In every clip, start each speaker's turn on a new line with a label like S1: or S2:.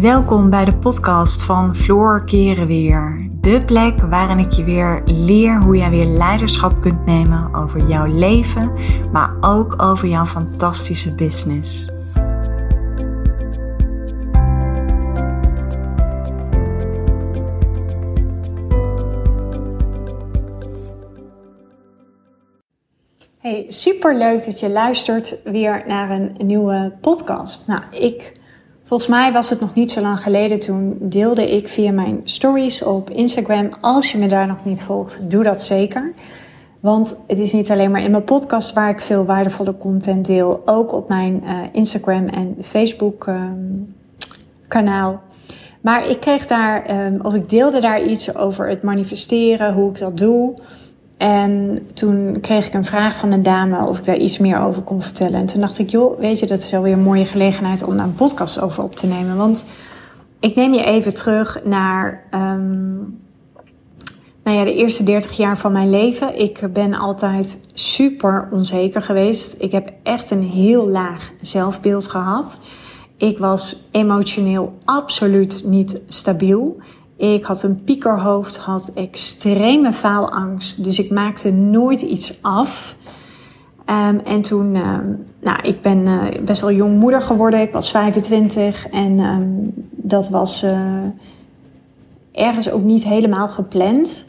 S1: Welkom bij de podcast van Floor Keren Weer. De plek waarin ik je weer leer hoe jij weer leiderschap kunt nemen over jouw leven, maar ook over jouw fantastische business. Hey, super leuk dat je luistert weer naar een nieuwe podcast. Nou, ik Volgens mij was het nog niet zo lang geleden. Toen deelde ik via mijn stories op Instagram. Als je me daar nog niet volgt, doe dat zeker. Want het is niet alleen maar in mijn podcast waar ik veel waardevolle content deel. Ook op mijn uh, Instagram en Facebook um, kanaal. Maar ik kreeg daar, um, of ik deelde daar iets over het manifesteren, hoe ik dat doe. En toen kreeg ik een vraag van een dame of ik daar iets meer over kon vertellen. En toen dacht ik, joh, weet je, dat is wel weer een mooie gelegenheid om daar een podcast over op te nemen. Want ik neem je even terug naar um, nou ja, de eerste 30 jaar van mijn leven. Ik ben altijd super onzeker geweest. Ik heb echt een heel laag zelfbeeld gehad. Ik was emotioneel absoluut niet stabiel. Ik had een piekerhoofd, had extreme faalangst. Dus ik maakte nooit iets af. Um, en toen, um, nou, ik ben uh, best wel jong moeder geworden. Ik was 25 en um, dat was uh, ergens ook niet helemaal gepland.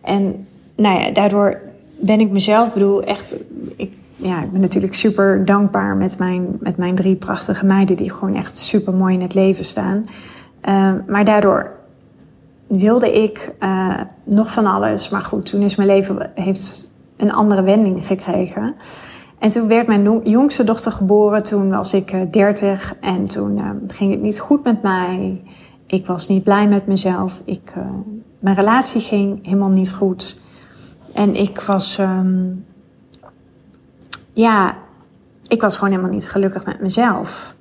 S1: En nou ja, daardoor ben ik mezelf, bedoel, echt, ik, ja, ik ben natuurlijk super dankbaar met mijn, met mijn drie prachtige meiden die gewoon echt super mooi in het leven staan. maar daardoor wilde ik uh, nog van alles. Maar goed, toen is mijn leven heeft een andere wending gekregen. En toen werd mijn jongste dochter geboren. Toen was ik 30 uh, en toen uh, ging het niet goed met mij. Ik was niet blij met mezelf. Ik, mijn relatie ging helemaal niet goed. En ik was, um, ja, ik was gewoon helemaal niet gelukkig met mezelf.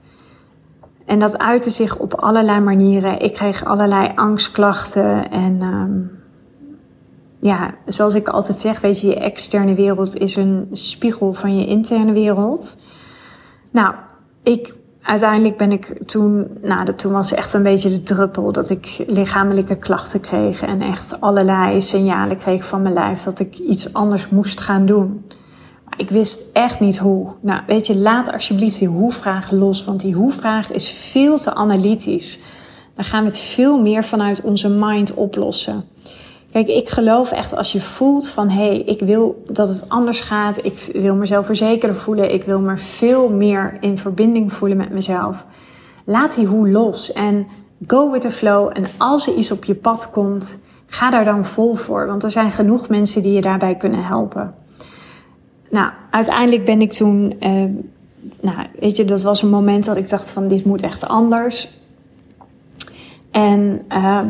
S1: En dat uitte zich op allerlei manieren. Ik kreeg allerlei angstklachten. En um, ja, zoals ik altijd zeg, weet je, je externe wereld is een spiegel van je interne wereld. Nou, ik, uiteindelijk ben ik toen, nou, dat, toen was echt een beetje de druppel dat ik lichamelijke klachten kreeg. En echt allerlei signalen kreeg van mijn lijf dat ik iets anders moest gaan doen. Ik wist echt niet hoe. Nou, weet je, laat alsjeblieft die hoe-vraag los, want die hoe-vraag is veel te analytisch. Dan gaan we het veel meer vanuit onze mind oplossen. Kijk, ik geloof echt als je voelt van hé, hey, ik wil dat het anders gaat, ik wil mezelf verzekerder voelen, ik wil me veel meer in verbinding voelen met mezelf. Laat die hoe los en go with the flow. En als er iets op je pad komt, ga daar dan vol voor, want er zijn genoeg mensen die je daarbij kunnen helpen. Nou, uiteindelijk ben ik toen, uh, nou, weet je, dat was een moment dat ik dacht van dit moet echt anders. En uh,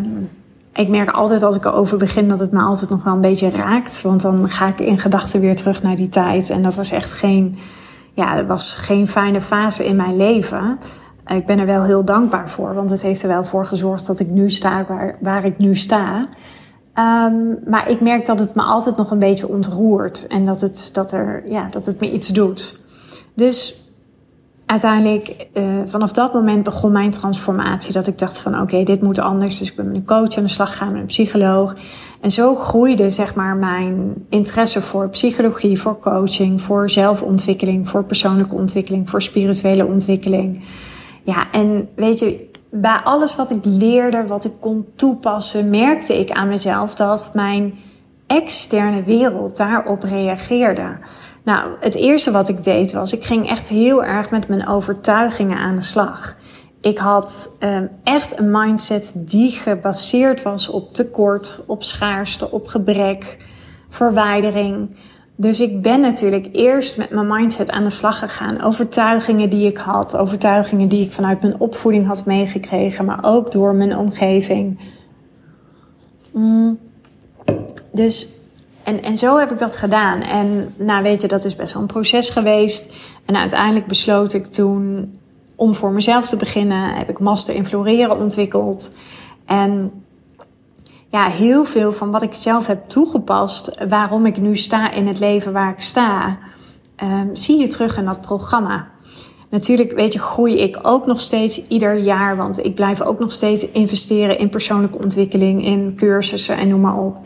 S1: ik merk altijd als ik erover begin dat het me altijd nog wel een beetje raakt. Want dan ga ik in gedachten weer terug naar die tijd. En dat was echt geen, ja, was geen fijne fase in mijn leven. Ik ben er wel heel dankbaar voor, want het heeft er wel voor gezorgd dat ik nu sta waar ik nu sta. Um, maar ik merk dat het me altijd nog een beetje ontroert en dat het, dat er, ja, dat het me iets doet. Dus uiteindelijk, uh, vanaf dat moment begon mijn transformatie. Dat ik dacht van oké, dit moet anders. Dus ik ben met een coach aan de slag gegaan, met een psycholoog. En zo groeide zeg maar mijn interesse voor psychologie, voor coaching, voor zelfontwikkeling, voor persoonlijke ontwikkeling, voor spirituele ontwikkeling. Ja, en weet je, bij alles wat ik leerde, wat ik kon toepassen, merkte ik aan mezelf dat mijn externe wereld daarop reageerde. Nou, het eerste wat ik deed was, ik ging echt heel erg met mijn overtuigingen aan de slag. Ik had um, echt een mindset die gebaseerd was op tekort, op schaarste, op gebrek, verwijdering. Dus ik ben natuurlijk eerst met mijn mindset aan de slag gegaan. Overtuigingen die ik had, overtuigingen die ik vanuit mijn opvoeding had meegekregen, maar ook door mijn omgeving. Mm. Dus, en, en zo heb ik dat gedaan. En nou weet je, dat is best wel een proces geweest. En uiteindelijk besloot ik toen om voor mezelf te beginnen. Heb ik master in floreren ontwikkeld. En ja, heel veel van wat ik zelf heb toegepast, waarom ik nu sta in het leven waar ik sta, um, zie je terug in dat programma. Natuurlijk, weet je, groei ik ook nog steeds ieder jaar. Want ik blijf ook nog steeds investeren in persoonlijke ontwikkeling, in cursussen en noem maar op.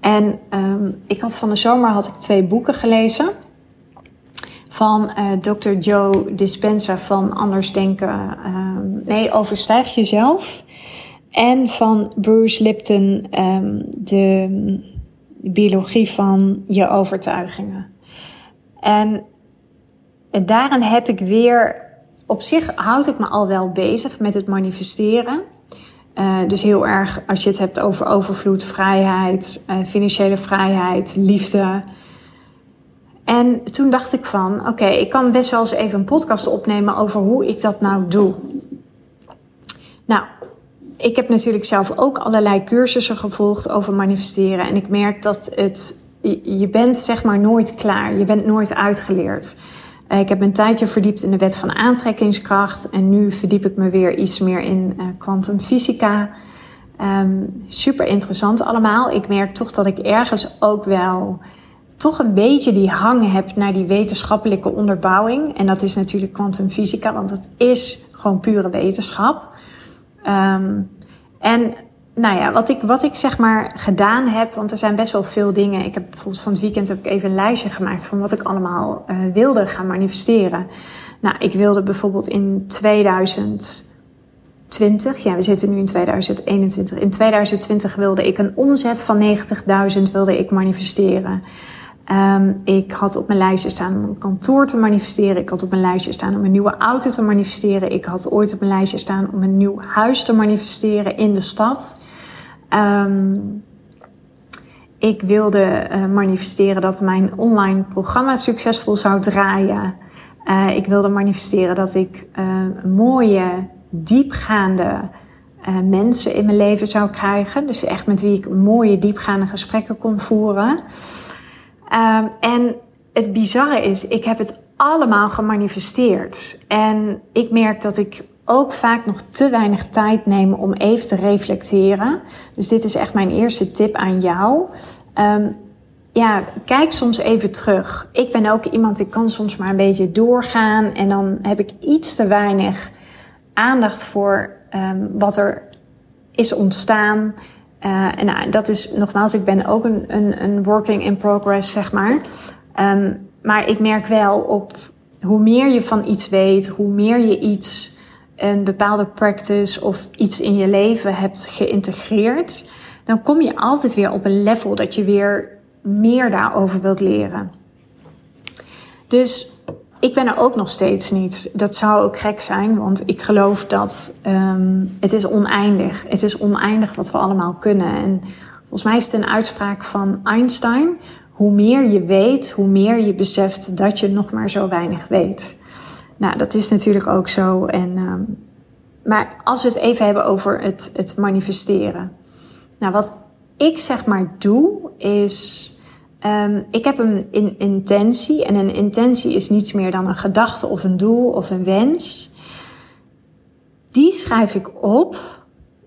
S1: En um, ik had van de zomer had ik twee boeken gelezen. Van uh, Dr. Joe Dispenza van Anders Denken. Uh, nee, Overstijg Jezelf. En van Bruce Lipton, um, de biologie van je overtuigingen. En daarin heb ik weer, op zich houd ik me al wel bezig met het manifesteren. Uh, dus heel erg als je het hebt over overvloed, vrijheid, uh, financiële vrijheid, liefde. En toen dacht ik van, oké, ik kan best wel eens even een podcast opnemen over hoe ik dat nou doe. Nou, ik heb natuurlijk zelf ook allerlei cursussen gevolgd over manifesteren. En ik merk dat het, je bent zeg maar nooit klaar. Je bent nooit uitgeleerd. Uh, ik heb een tijdje verdiept in de wet van aantrekkingskracht. En nu verdiep ik me weer iets meer in kwantumfysica. Uh, um, super interessant allemaal. Ik merk toch dat ik ergens ook wel toch een beetje die hang heb naar die wetenschappelijke onderbouwing. En dat is natuurlijk kwantumfysica, want het is gewoon pure wetenschap. Um, en nou ja, wat ik, wat ik zeg maar gedaan heb, want er zijn best wel veel dingen. Ik heb bijvoorbeeld van het weekend heb ik even een lijstje gemaakt van wat ik allemaal uh, wilde gaan manifesteren. Nou, ik wilde bijvoorbeeld in 2020, ja, we zitten nu in 2021. In 2020 wilde ik een omzet van 90.000 wilde ik manifesteren. Um, ik had op mijn lijstje staan om een kantoor te manifesteren. Ik had op mijn lijstje staan om een nieuwe auto te manifesteren. Ik had ooit op mijn lijstje staan om een nieuw huis te manifesteren in de stad. Um, ik wilde uh, manifesteren dat mijn online programma succesvol zou draaien. Uh, ik wilde manifesteren dat ik uh, mooie, diepgaande mensen in mijn leven zou krijgen. Dus echt met wie ik mooie, diepgaande gesprekken kon voeren. Um, en het bizarre is, ik heb het allemaal gemanifesteerd. En ik merk dat ik ook vaak nog te weinig tijd neem om even te reflecteren. Dus dit is echt mijn eerste tip aan jou. Um, ja, kijk soms even terug. Ik ben ook iemand, ik kan soms maar een beetje doorgaan. En dan heb ik iets te weinig aandacht voor um, wat er is ontstaan. Uh, en nou, dat is nogmaals, ik ben ook een, een, een working in progress, zeg maar. Um, maar ik merk wel op hoe meer je van iets weet, hoe meer je iets, een bepaalde practice of iets in je leven hebt geïntegreerd, dan kom je altijd weer op een level dat je weer meer daarover wilt leren. Dus ik ben er ook nog steeds niet. Dat zou ook gek zijn, want ik geloof dat um, het is oneindig. Het is oneindig wat we allemaal kunnen. En volgens mij is het een uitspraak van Einstein. Hoe meer je weet, hoe meer je beseft dat je nog maar zo weinig weet. Nou, dat is natuurlijk ook zo. En, um, maar als we het even hebben over het, het manifesteren. Nou, wat ik zeg maar doe, is Um, ik heb een in intentie en een intentie is niets meer dan een gedachte of een doel of een wens. Die schrijf ik op.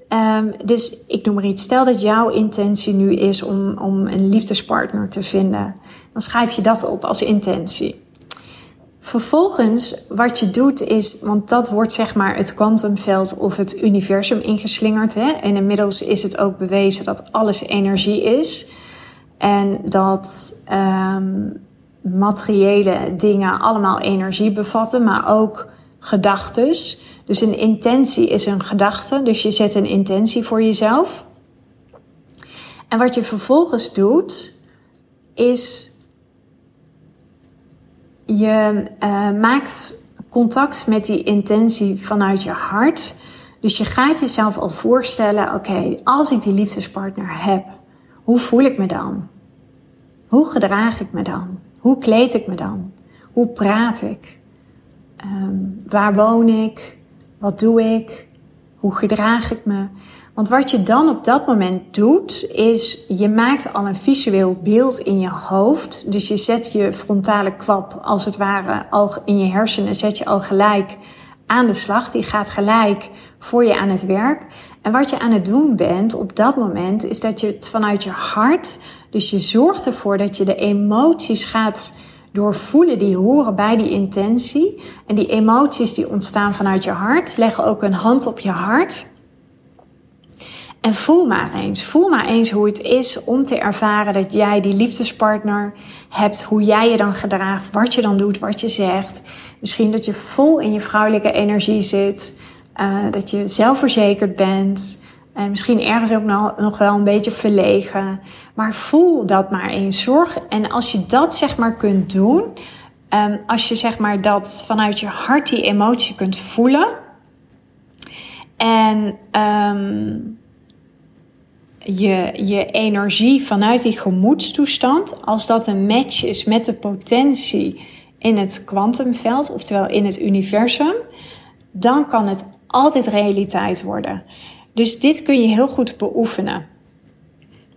S1: Um, dus ik noem maar iets. Stel dat jouw intentie nu is om, om een liefdespartner te vinden. Dan schrijf je dat op als intentie. Vervolgens, wat je doet is, want dat wordt zeg maar het kwantumveld of het universum ingeslingerd. Hè? En inmiddels is het ook bewezen dat alles energie is. En dat um, materiële dingen allemaal energie bevatten, maar ook gedachtes. Dus een intentie is een gedachte, dus je zet een intentie voor jezelf. En wat je vervolgens doet, is je uh, maakt contact met die intentie vanuit je hart. Dus je gaat jezelf al voorstellen: oké, als ik die liefdespartner heb, hoe voel ik me dan? Hoe gedraag ik me dan? Hoe kleed ik me dan? Hoe praat ik? Um, waar woon ik? Wat doe ik? Hoe gedraag ik me? Want wat je dan op dat moment doet, is je maakt al een visueel beeld in je hoofd. Dus je zet je frontale kwap, als het ware, al in je hersenen, zet je al gelijk aan de slag. Die gaat gelijk voor je aan het werk. En wat je aan het doen bent op dat moment, is dat je het vanuit je hart, dus je zorgt ervoor dat je de emoties gaat doorvoelen, die horen bij die intentie. En die emoties die ontstaan vanuit je hart, leg ook een hand op je hart. En voel maar eens, voel maar eens hoe het is om te ervaren dat jij die liefdespartner hebt, hoe jij je dan gedraagt, wat je dan doet, wat je zegt. Misschien dat je vol in je vrouwelijke energie zit, uh, dat je zelfverzekerd bent, en misschien ergens ook nog, wel een beetje verlegen. Maar voel dat maar eens. Zorg. En als je dat zeg maar kunt doen, um, als je zeg maar dat vanuit je hart die emotie kunt voelen. En um, je, je energie vanuit die gemoedstoestand, als dat een match is met de potentie in het kwantumveld, oftewel in het universum, dan kan het altijd realiteit worden. Dus dit kun je heel goed beoefenen.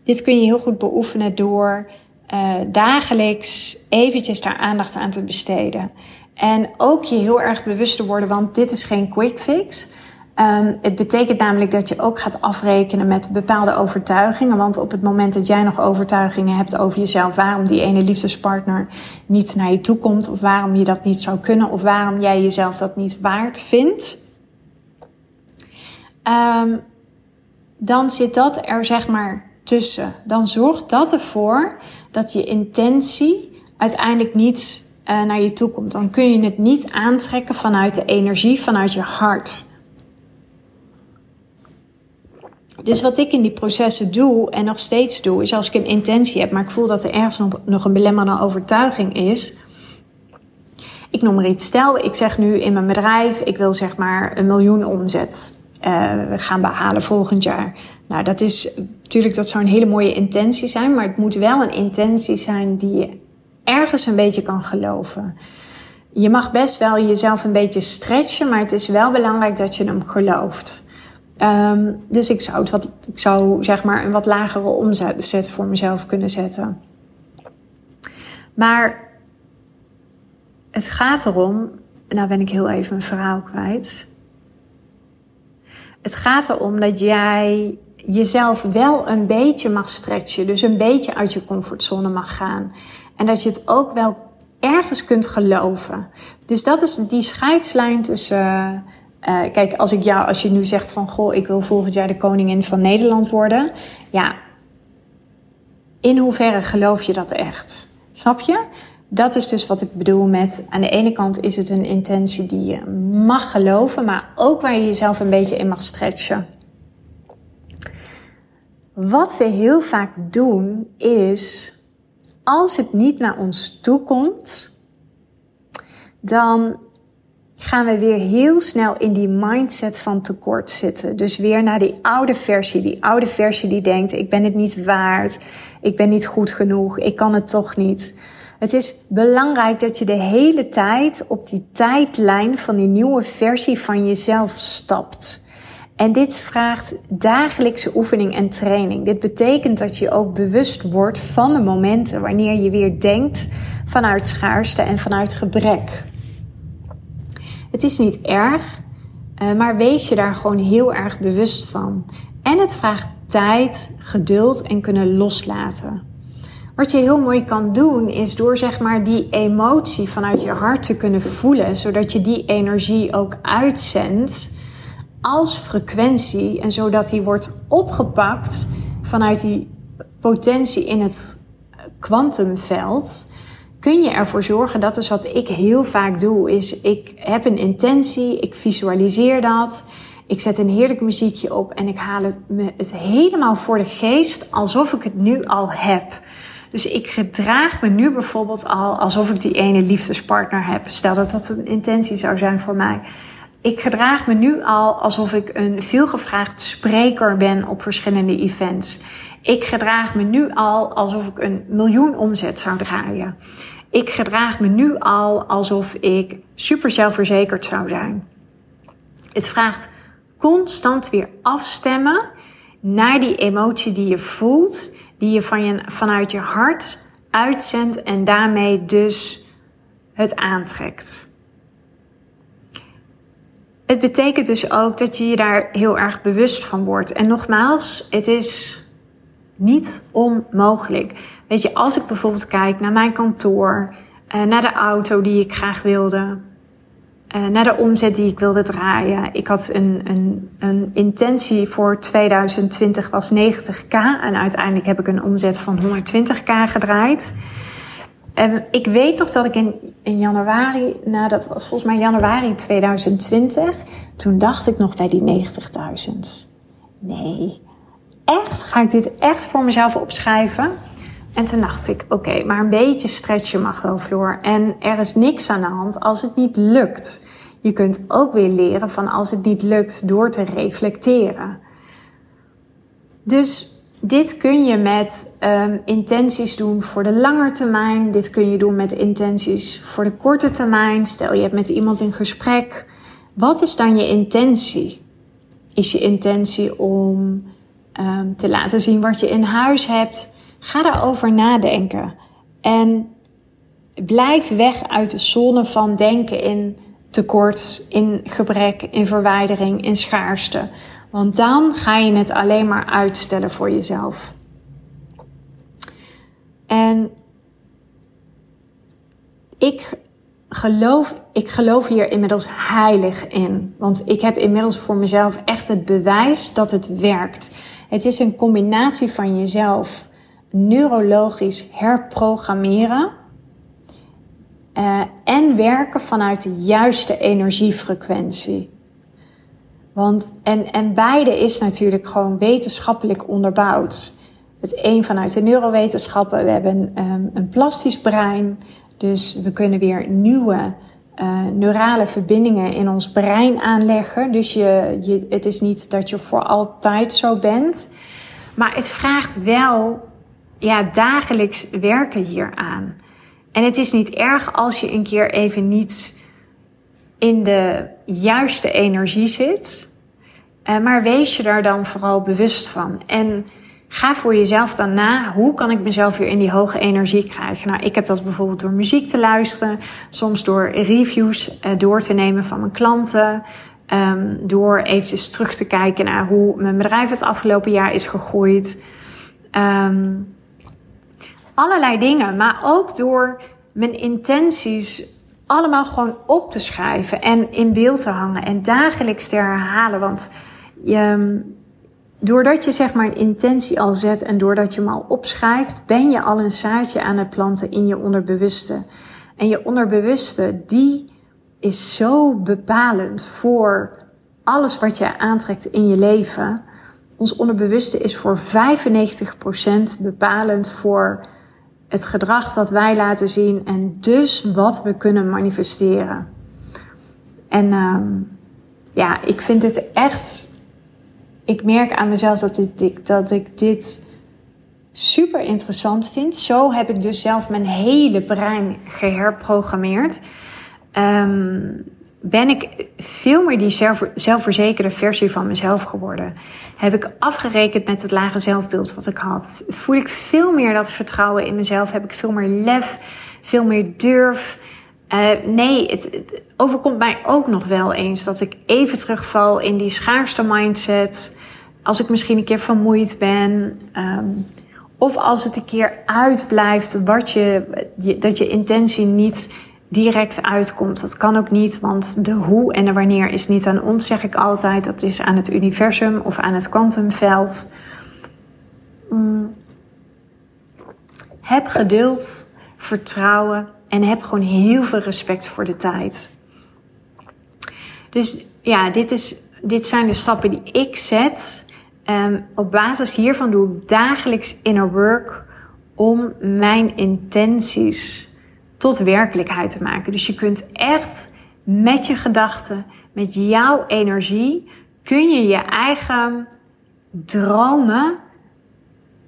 S1: Dit kun je heel goed beoefenen door uh, dagelijks eventjes daar aandacht aan te besteden. En ook je heel erg bewust te worden, want dit is geen quick fix. Um, het betekent namelijk dat je ook gaat afrekenen met bepaalde overtuigingen. Want op het moment dat jij nog overtuigingen hebt over jezelf, waarom die ene liefdespartner niet naar je toe komt, of waarom je dat niet zou kunnen, of waarom jij jezelf dat niet waard vindt, um, dan zit dat er zeg maar tussen. Dan zorgt dat ervoor dat je intentie uiteindelijk niet uh, naar je toe komt. Dan kun je het niet aantrekken vanuit de energie, vanuit je hart. Dus wat ik in die processen doe en nog steeds doe, is als ik een intentie heb, maar ik voel dat er ergens nog een belemmerende overtuiging is. Ik noem maar iets. Stel, ik zeg nu in mijn bedrijf, ik wil zeg maar een miljoen omzet gaan behalen volgend jaar. Nou, dat is natuurlijk, dat zou een hele mooie intentie zijn, maar het moet wel een intentie zijn die je ergens een beetje kan geloven. Je mag best wel jezelf een beetje stretchen, maar het is wel belangrijk dat je hem gelooft. Um, dus ik zou, het wat, ik zou zeg maar een wat lagere omzet voor mezelf kunnen zetten. Maar het gaat erom, nou ben ik heel even mijn verhaal kwijt. Het gaat erom dat jij jezelf wel een beetje mag stretchen. Dus een beetje uit je comfortzone mag gaan. En dat je het ook wel ergens kunt geloven. Dus dat is die scheidslijn tussen. Uh, kijk, als ik jou, als je nu zegt van goh, ik wil volgend jaar de koningin van Nederland worden. Ja, in hoeverre geloof je dat echt? Snap je? Dat is dus wat ik bedoel met aan de ene kant is het een intentie die je mag geloven, maar ook waar je jezelf een beetje in mag stretchen. Wat we heel vaak doen is, als het niet naar ons toe komt, dan gaan we weer heel snel in die mindset van tekort zitten. Dus weer naar die oude versie. Die oude versie die denkt, ik ben het niet waard, ik ben niet goed genoeg, ik kan het toch niet. Het is belangrijk dat je de hele tijd op die tijdlijn van die nieuwe versie van jezelf stapt. En dit vraagt dagelijkse oefening en training. Dit betekent dat je ook bewust wordt van de momenten wanneer je weer denkt vanuit schaarste en vanuit gebrek. Het is niet erg, eh, maar wees je daar gewoon heel erg bewust van. En het vraagt tijd, geduld en kunnen loslaten. Wat je heel mooi kan doen is door zeg maar die emotie vanuit je hart te kunnen voelen, zodat je die energie ook uitzendt als frequentie en zodat die wordt opgepakt vanuit die potentie in het kwantumveld, kun je ervoor zorgen, dat is wat ik heel vaak doe, is ik heb een intentie, ik visualiseer dat, ik zet een heerlijk muziekje op en ik haal het me het helemaal voor de geest alsof ik het nu al heb. Dus ik gedraag me nu bijvoorbeeld al alsof ik die ene liefdespartner heb. Stel dat dat een intentie zou zijn voor mij. Ik gedraag me nu al alsof ik een veelgevraagd spreker ben op verschillende events. Ik gedraag me nu al alsof ik een miljoen omzet zou draaien. Ik gedraag me nu al alsof ik super zelfverzekerd zou zijn. Het vraagt constant weer afstemmen naar die emotie die je voelt die je, van je vanuit je hart uitzendt en daarmee dus het aantrekt. Het betekent dus ook dat je je daar heel erg bewust van wordt. En nogmaals, het is niet onmogelijk. Weet je, als ik bijvoorbeeld kijk naar mijn kantoor, uh, naar de auto die ik graag wilde, uh, naar de omzet die ik wilde draaien. Ik had een, een, een intentie voor 2020 was 90k en uiteindelijk heb ik een omzet van 120k gedraaid. En ik weet nog dat ik in, in januari, nou dat was volgens mij januari 2020, toen dacht ik nog bij die 90.000. Nee, echt? Ga ik dit echt voor mezelf opschrijven? En toen dacht ik, oké, maar een beetje stretchen mag wel, Floor. En er is niks aan de hand als het niet lukt. Je kunt ook weer leren van als het niet lukt door te reflecteren. Dus dit kun je met um, intenties doen voor de lange termijn. Dit kun je doen met intenties voor de korte termijn. Stel je hebt met iemand een gesprek. Wat is dan je intentie? Is je intentie om um, te laten zien wat je in huis hebt? Ga daarover nadenken. En blijf weg uit de zone van denken in tekort, in gebrek, in verwijdering, in schaarste. Want dan ga je het alleen maar uitstellen voor jezelf. En ik geloof, ik geloof hier inmiddels heilig in. Want ik heb inmiddels voor mezelf echt het bewijs dat het werkt. Het is een combinatie van jezelf neurologisch herprogrammeren. Uh, en werken vanuit de juiste energiefrequentie. Want, en, en beide is natuurlijk gewoon wetenschappelijk onderbouwd. Het een vanuit de neurowetenschappen. We hebben um, een plastisch brein. Dus we kunnen weer nieuwe uh, neurale verbindingen in ons brein aanleggen. Dus je, je, het is niet dat je voor altijd zo bent. Maar het vraagt wel ja, dagelijks werken hieraan. En het is niet erg als je een keer even niet in de juiste energie zit. Uh, maar wees je daar dan vooral bewust van. En ga voor jezelf dan na, hoe kan ik mezelf weer in die hoge energie krijgen? Nou, ik heb dat bijvoorbeeld door muziek te luisteren, soms door reviews uh, door te nemen van mijn klanten. Um, door eventjes terug te kijken naar hoe mijn bedrijf het afgelopen jaar is gegroeid. Um, allerlei dingen, maar ook door mijn intenties allemaal gewoon op te schrijven en in beeld te hangen en dagelijks te herhalen. Want je, doordat je zeg maar een intentie al zet en doordat je hem al opschrijft, ben je al een zaadje aan het planten in je onderbewuste. En je onderbewuste, die is zo bepalend voor alles wat je aantrekt in je leven. Ons onderbewuste is voor 95% bepalend voor het gedrag dat wij laten zien en dus wat we kunnen manifesteren. En um, ja, ik vind het echt. Ik merk aan mezelf dat, dit, dat ik dit super interessant vind. Zo heb ik dus zelf mijn hele brein geherprogrammeerd. Um, ben ik veel meer die zelf, zelfverzekerde versie van mezelf geworden. Heb ik afgerekend met het lage zelfbeeld wat ik had. Voel ik veel meer dat vertrouwen in mezelf. Heb ik veel meer lef, veel meer durf. Uh, nee, het, overkomt mij ook nog wel eens dat ik even terugval in die schaarste mindset. Als ik misschien een keer vermoeid ben. Um, of als het een keer uitblijft wat je, dat je intentie niet direct uitkomt. Dat kan ook niet, want de hoe en de wanneer is niet aan ons, zeg ik altijd. Dat is aan het universum of aan het kwantumveld. Mm. Heb geduld, vertrouwen en heb gewoon heel veel respect voor de tijd. Dus ja, dit, is, dit zijn de stappen die ik zet. Um, op basis hiervan doe ik dagelijks inner work om mijn intenties tot werkelijkheid te maken. Dus je kunt echt met je gedachten, met jouw energie, kun je je eigen dromen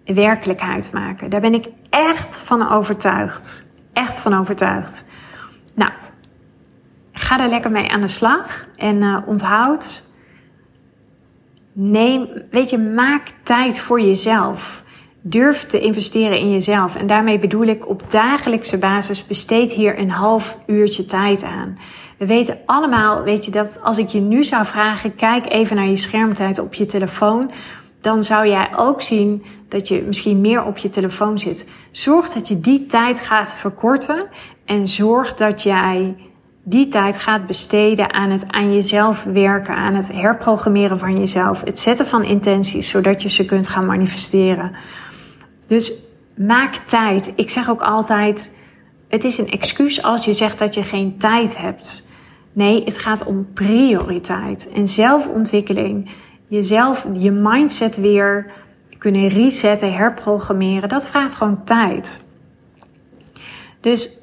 S1: werkelijkheid maken. Daar ben ik echt van overtuigd. Echt van overtuigd. Nou, ga daar lekker mee aan de slag en uh, onthoud. Neem, weet je, maak tijd voor jezelf. Durf te investeren in jezelf. En daarmee bedoel ik op dagelijkse basis besteed hier een half uurtje tijd aan. We weten allemaal, weet je, dat als ik je nu zou vragen, kijk even naar je schermtijd op je telefoon, dan zou jij ook zien dat je misschien meer op je telefoon zit. Zorg dat je die tijd gaat verkorten En zorg dat jij die tijd gaat besteden aan het aan jezelf werken, aan het herprogrammeren van jezelf, het zetten van intenties, zodat je ze kunt gaan manifesteren. Dus maak tijd. Ik zeg ook altijd: het is een excuus als je zegt dat je geen tijd hebt. Nee, het gaat om prioriteit en zelfontwikkeling. Jezelf, je mindset weer kunnen resetten, herprogrammeren. Dat vraagt gewoon tijd. Dus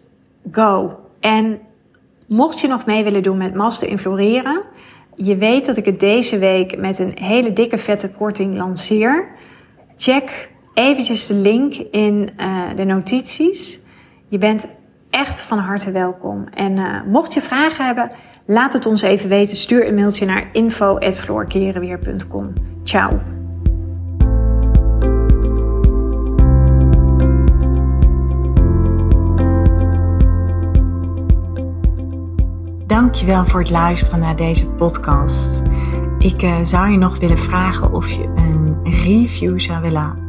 S1: go. En mocht je nog mee willen doen met Master in Floreren, je weet dat ik het deze week met een hele dikke vette korting lanceer. Check eventjes de link in uh, de notities. Je bent echt van harte welkom. En uh, mocht je vragen hebben, laat het ons even weten. Stuur een mailtje naar info.floorkerenweer.com. Ciao. Dankjewel voor het luisteren naar deze podcast. Ik uh, zou je nog willen vragen of je een review zou willen